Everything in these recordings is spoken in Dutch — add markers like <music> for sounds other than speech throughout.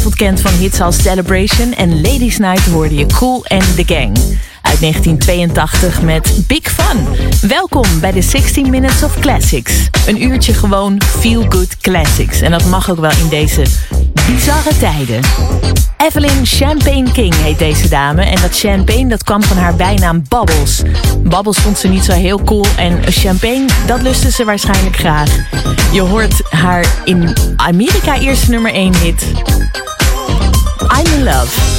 Kent van hits als Celebration en Ladies Night hoorde je Cool and the Gang. Uit 1982 met Big Fun. Welkom bij de 16 Minutes of Classics. Een uurtje gewoon feel good classics. En dat mag ook wel in deze bizarre tijden. Evelyn Champagne King heet deze dame. En dat champagne dat kwam van haar bijnaam Bubbles. Bubbles vond ze niet zo heel cool. En champagne, dat lustte ze waarschijnlijk graag. Je hoort haar in Amerika eerste nummer 1 hit. I'm in love.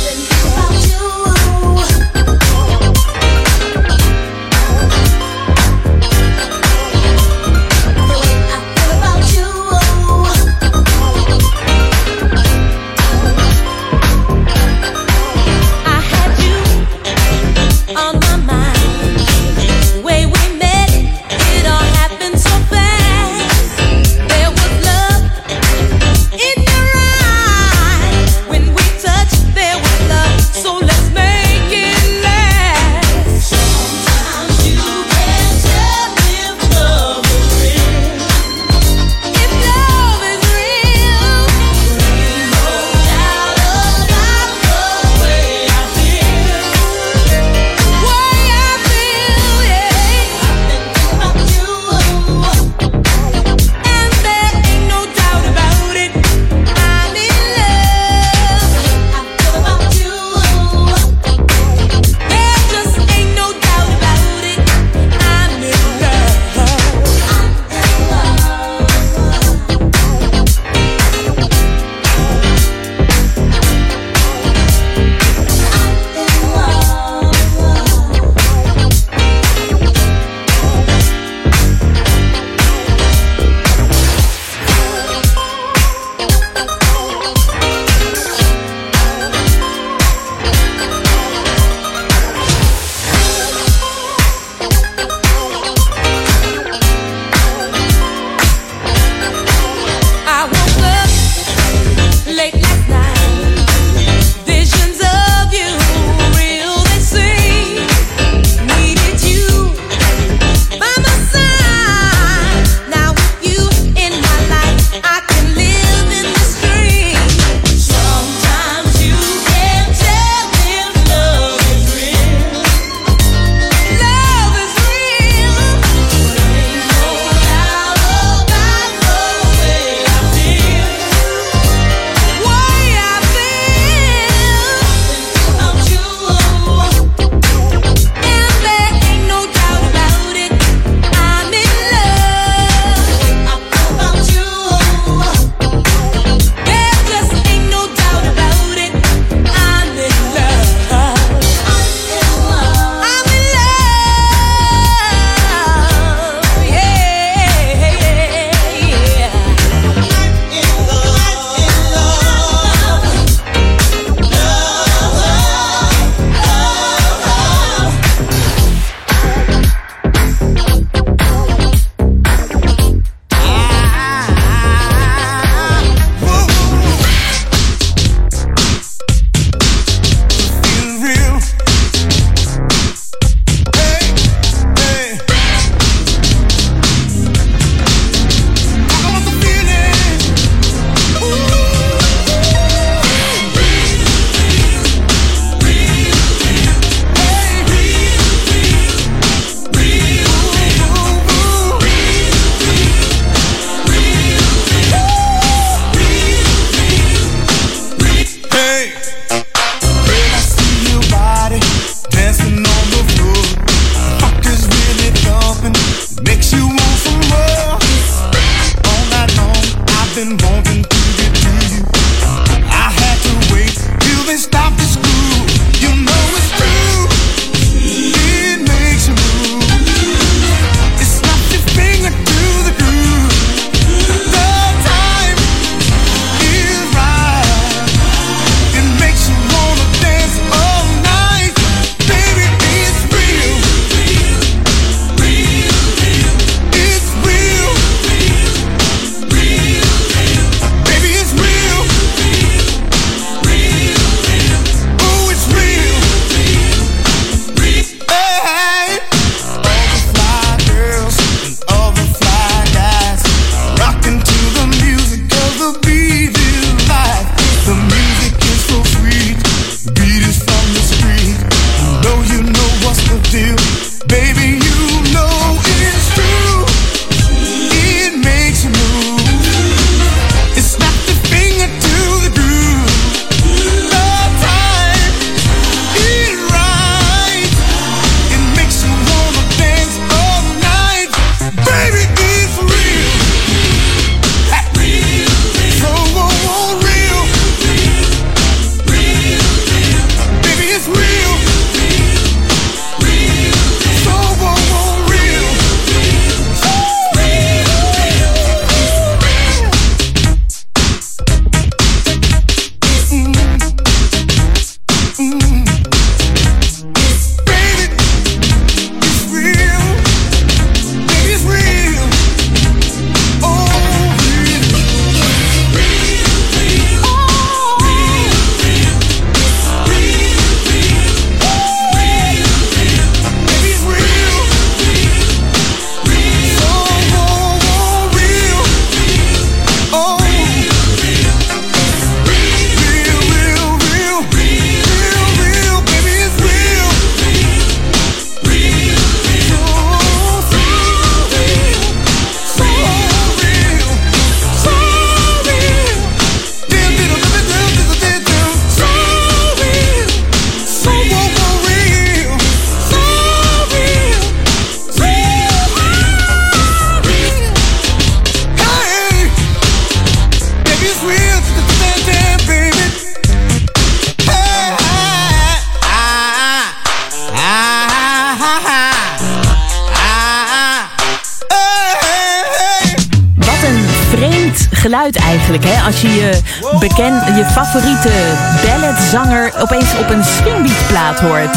opeens op een swingbeatplaat hoort.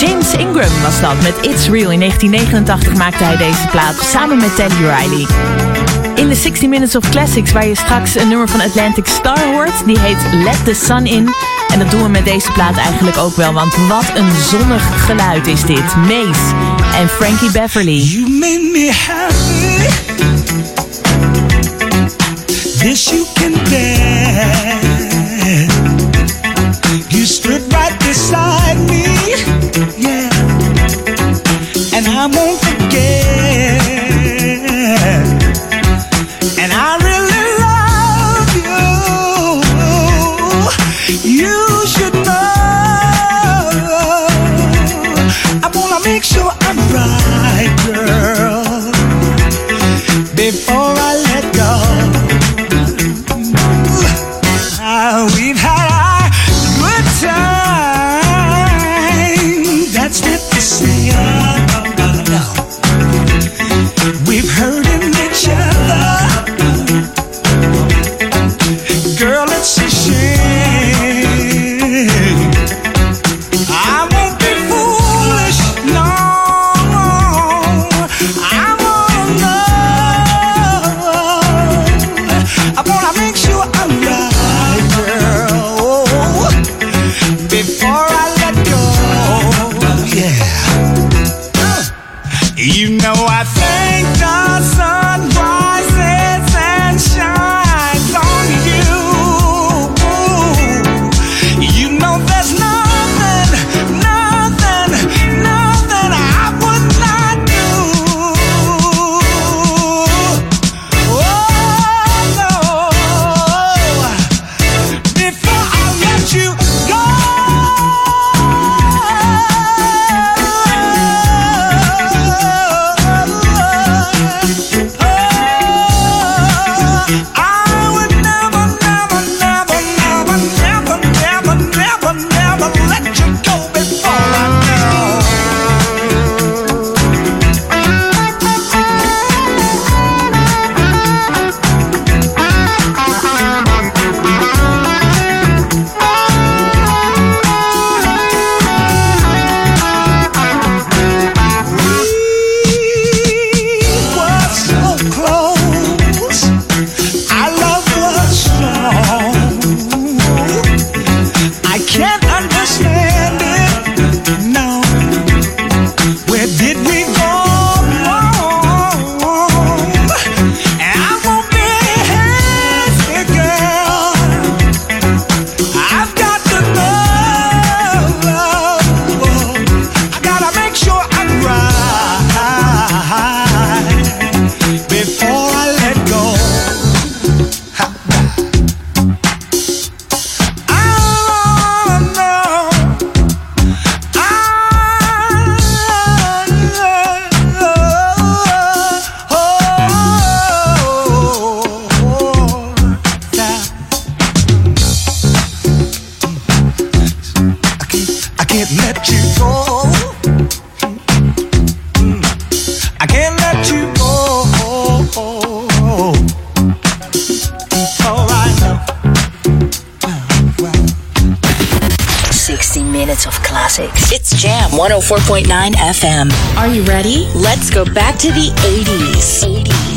James Ingram was dat met It's Real. In 1989 maakte hij deze plaat samen met Teddy Riley. In de 60 Minutes of Classics, waar je straks een nummer van Atlantic Star hoort, die heet Let the Sun In. En dat doen we met deze plaat eigenlijk ook wel, want wat een zonnig geluid is dit. Mace en Frankie Beverly. It's Jam 104.9 FM. Are you ready? Let's go back to the 80s. 80s.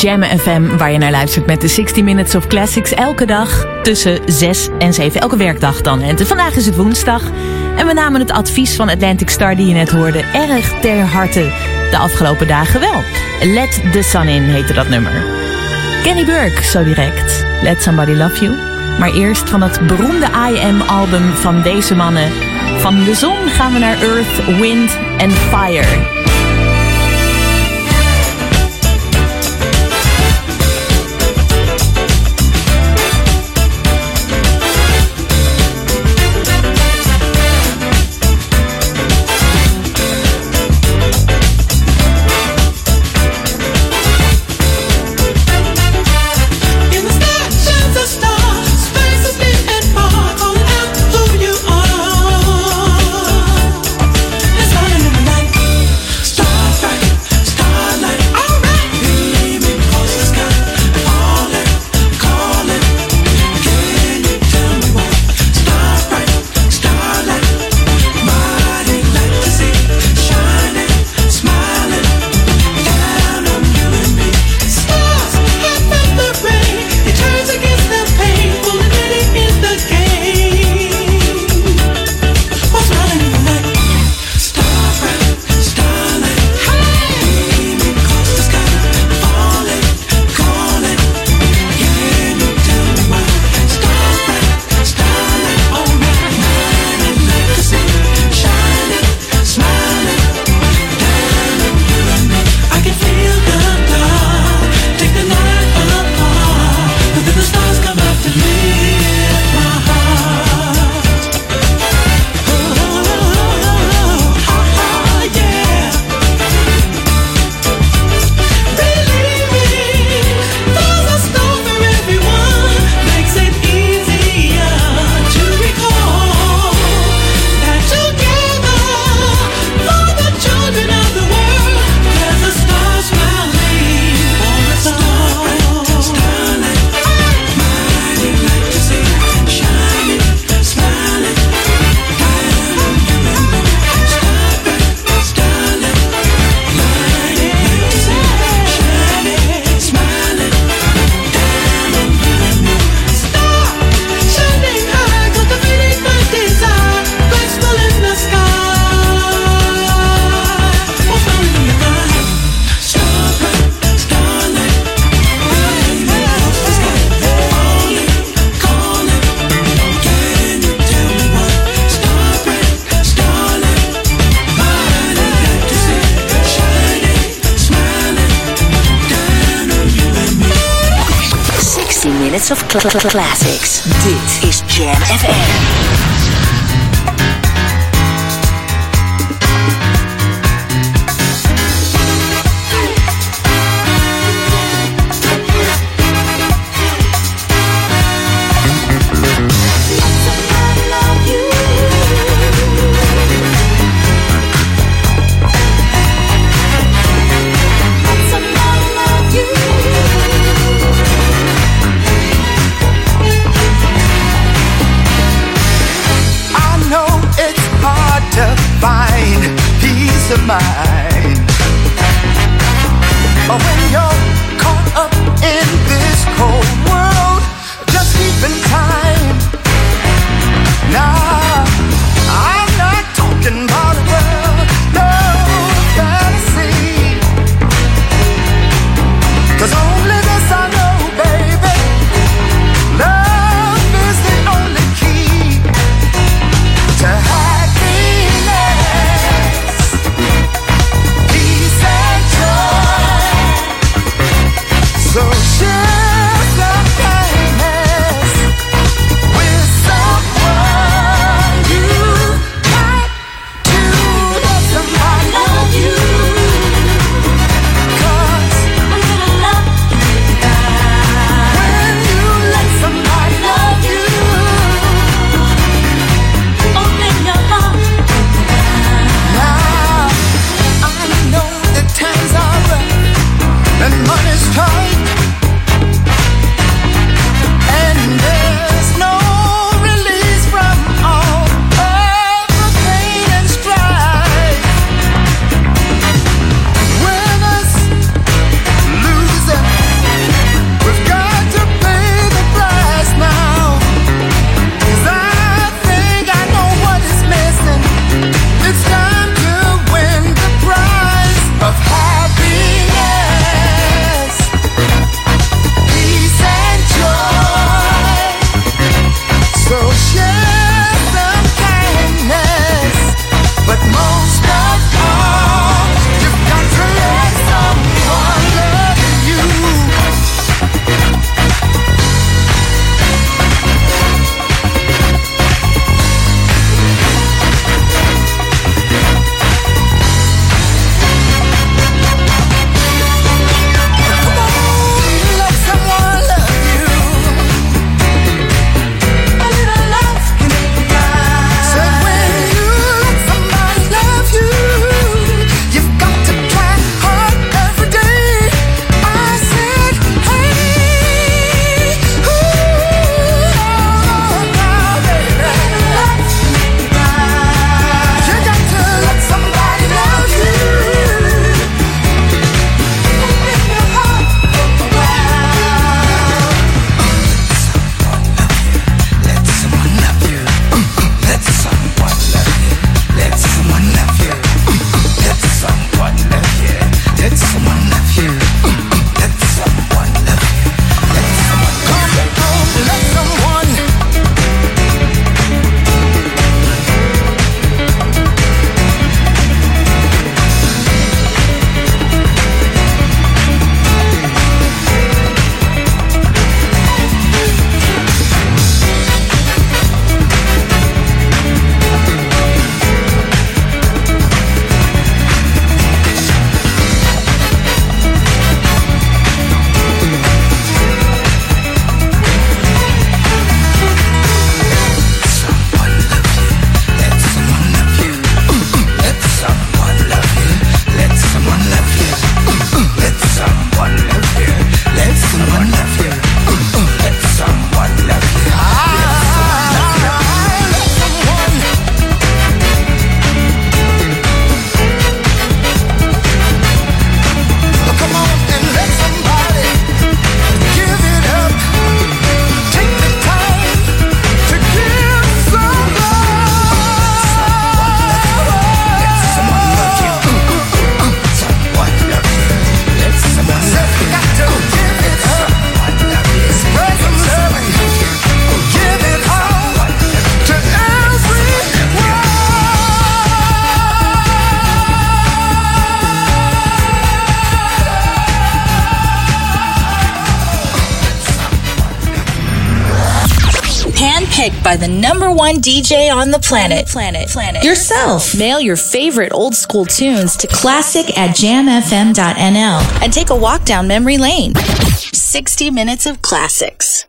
Jam FM, waar je naar luistert met de 60 Minutes of Classics. Elke dag tussen 6 en 7. Elke werkdag dan. En vandaag is het woensdag. En we namen het advies van Atlantic Star, die je net hoorde, erg ter harte de afgelopen dagen wel. Let the Sun In heette dat nummer. Kenny Burke, zo direct. Let Somebody Love You. Maar eerst van het beroemde IM-album van deze mannen. Van de zon gaan we naar Earth, Wind and Fire. Classics. This is Jam FM. By the number one DJ on the planet. Planet. Planet. Yourself. Mail your favorite old school tunes to classic at jamfm.nl and take a walk down memory lane. 60 minutes of classics.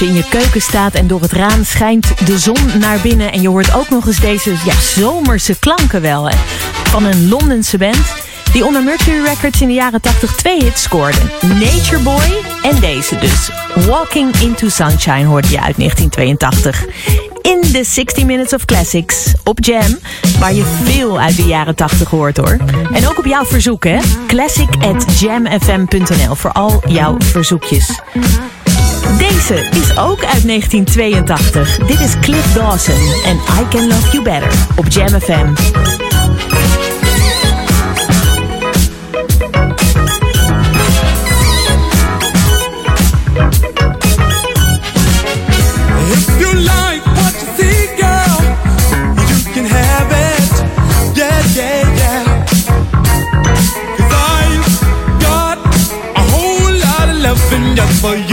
Je in je keuken staat en door het raam schijnt de zon naar binnen... en je hoort ook nog eens deze ja, zomerse klanken wel, hè? Van een Londense band die onder Mercury Records in de jaren 80 twee hits scoorde. Nature Boy en deze dus. Walking into Sunshine hoorde je uit 1982. In de 60 Minutes of Classics op Jam, waar je veel uit de jaren 80 hoort hoor. En ook op jouw verzoek hè. Classic at jamfm.nl voor al jouw verzoekjes. Deze is ook uit 1982. Dit is Cliff Dawson en I Can Love You Better op Jam FM. If you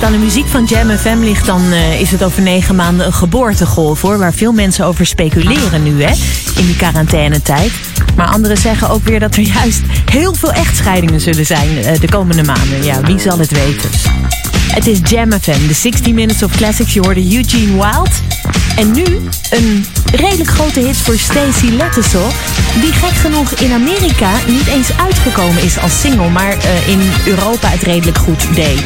het aan de muziek van Jam FM ligt, dan eh, is het over negen maanden een geboortegolf hoor. Waar veel mensen over speculeren nu, hè? In die quarantainetijd. Maar anderen zeggen ook weer dat er juist heel veel echtscheidingen zullen zijn eh, de komende maanden. Ja, wie zal het weten? Het is Jam FM, de 60 Minutes of Classics. Je hoorde Eugene Wild. En nu een redelijk grote hit voor Stacy Lettesel. Die gek genoeg in Amerika niet eens uitgekomen is als single, maar eh, in Europa het redelijk goed deed.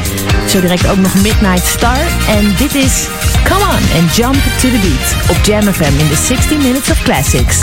Zo direct ook nog Midnight Star. En dit is Come On and Jump to the Beat op Jam FM in de 60 Minutes of Classics.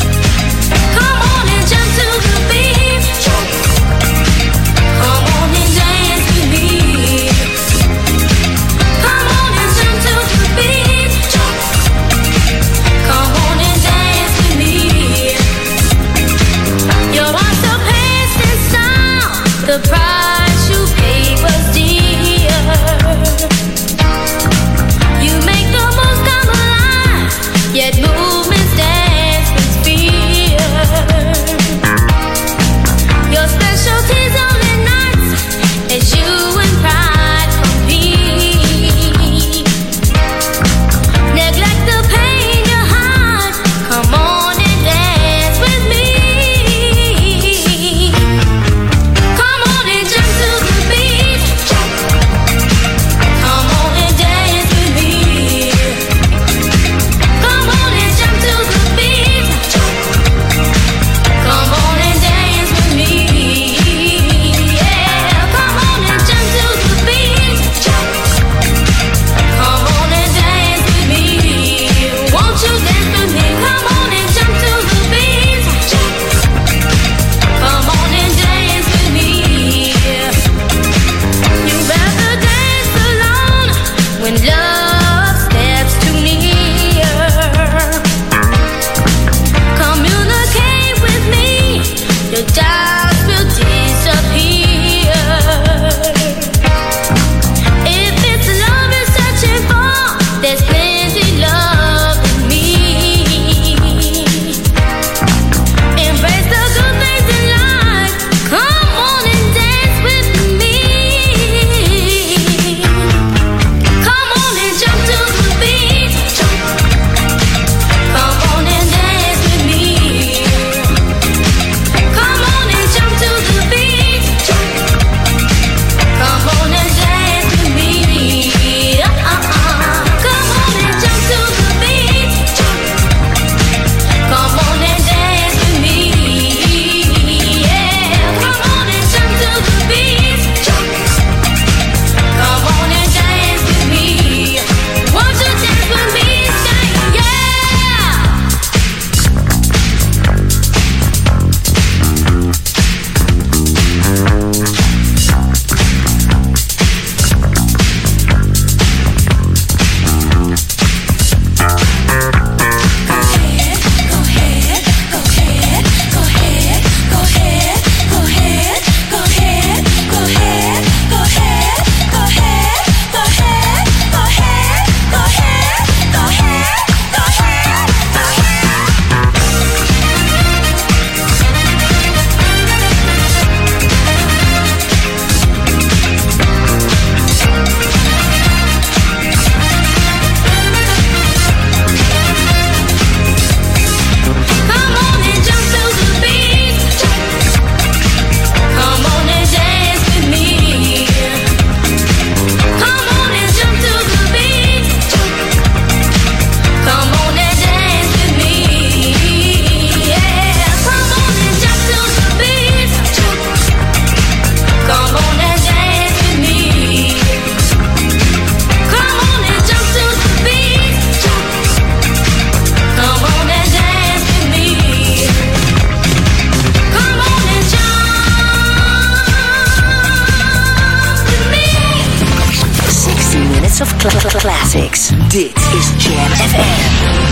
Dit is Jam FM.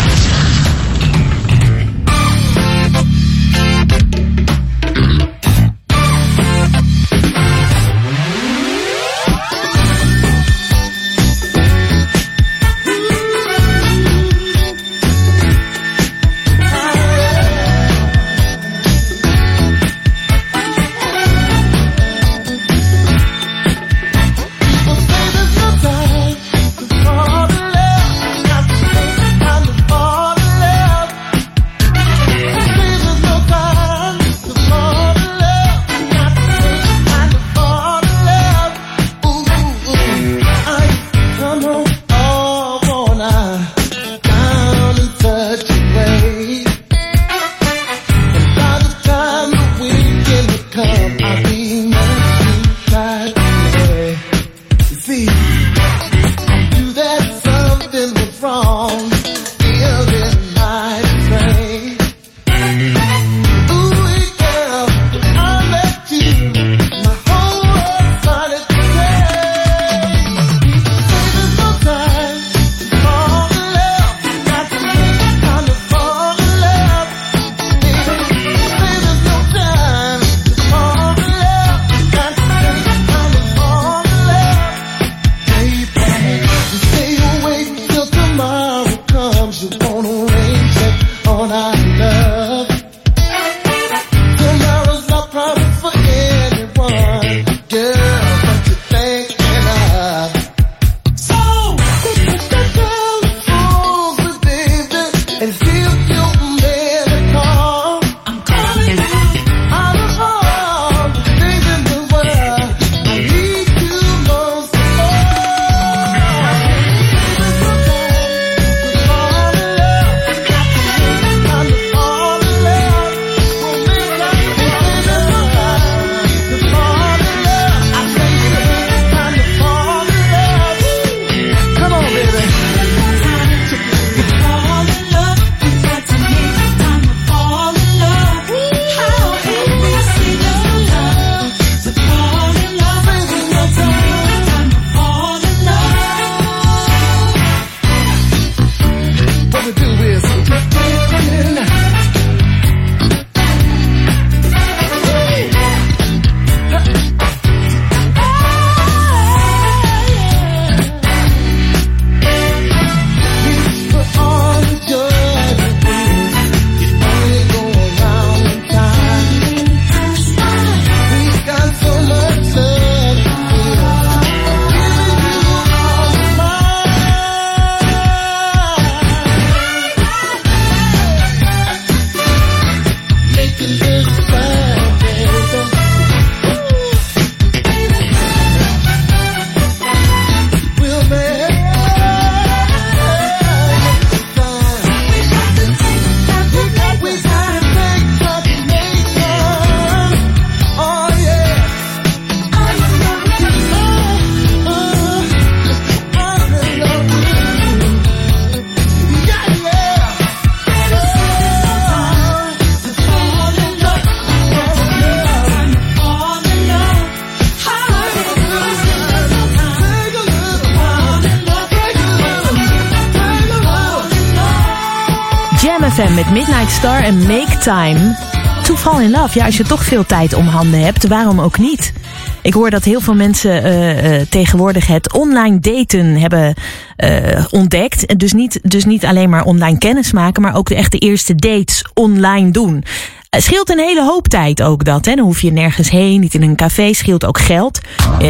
Met Midnight Star en Make Time. Toeval in love. Ja, als je toch veel tijd om handen hebt, waarom ook niet? Ik hoor dat heel veel mensen eh, eh, tegenwoordig het online daten hebben eh, ontdekt. Dus niet, dus niet alleen maar online kennis maken, maar ook de echte eerste dates online doen. Het scheelt een hele hoop tijd ook dat. Hè? Dan hoef je nergens heen, niet in een café. Scheelt ook geld.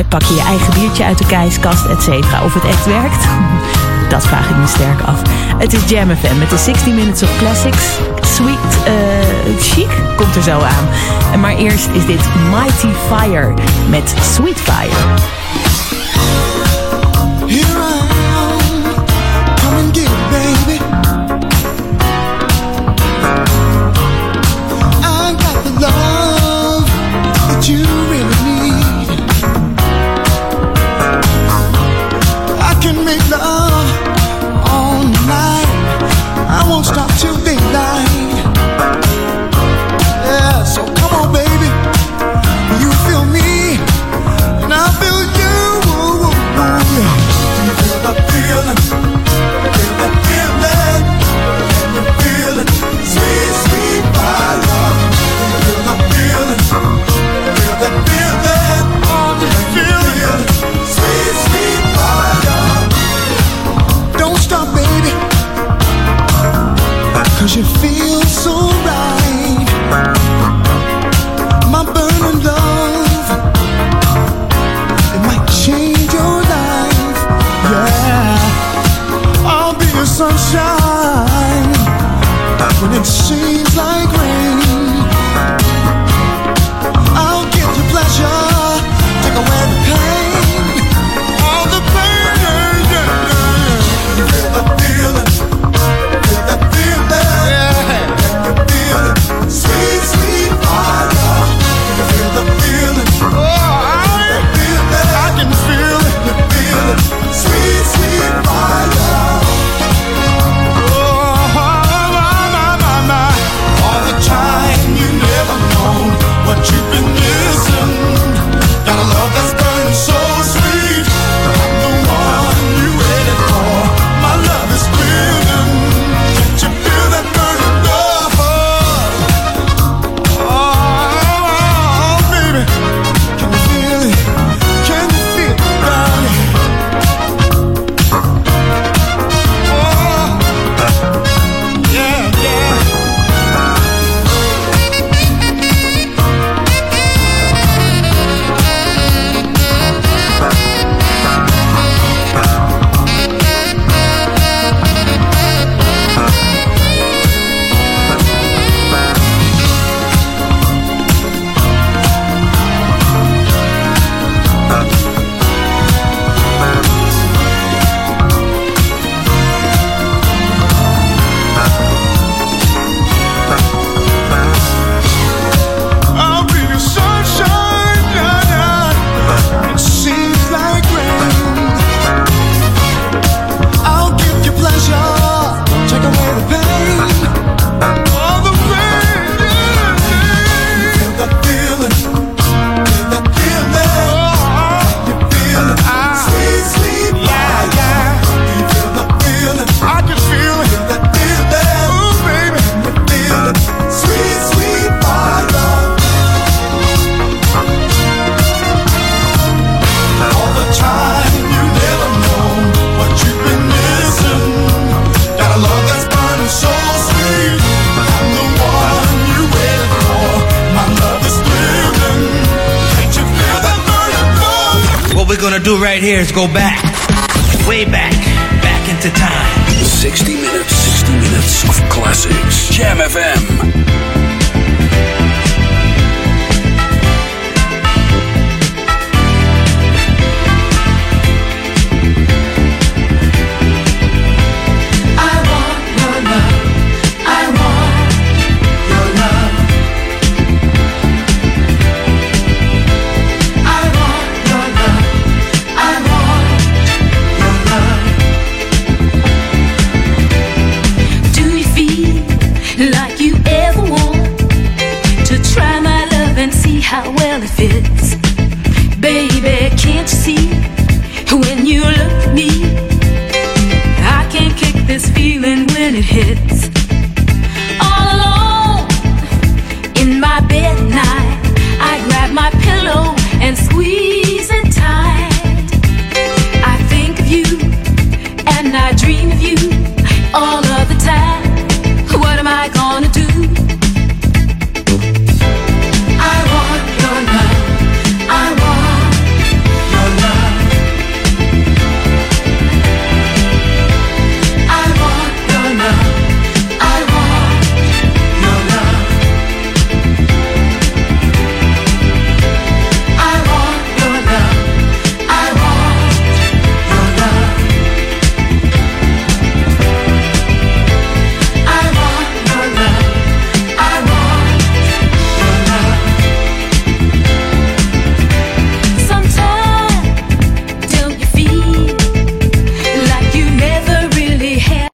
Pak je je eigen biertje uit de keiskast, et cetera. Of het echt werkt. <laughs> Dat vraag ik me sterk af. Het is Jam FM met de 60 Minutes of Classics. Sweet uh, Chic komt er zo aan. En maar eerst is dit Mighty Fire met Sweet Fire.